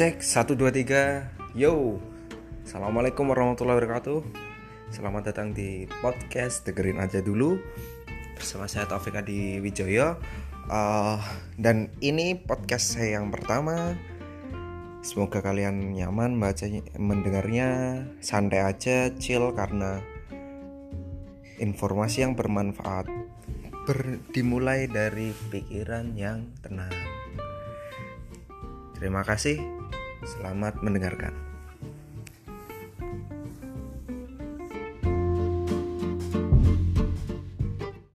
Cek 1 2 3. Yo. Assalamualaikum warahmatullahi wabarakatuh. Selamat datang di podcast dengerin aja dulu bersama saya Taufik Adi Wijoyo. Uh, dan ini podcast saya yang pertama. Semoga kalian nyaman bacanya, mendengarnya, santai aja, chill karena informasi yang bermanfaat ber, dimulai dari pikiran yang tenang. Terima kasih. Selamat mendengarkan.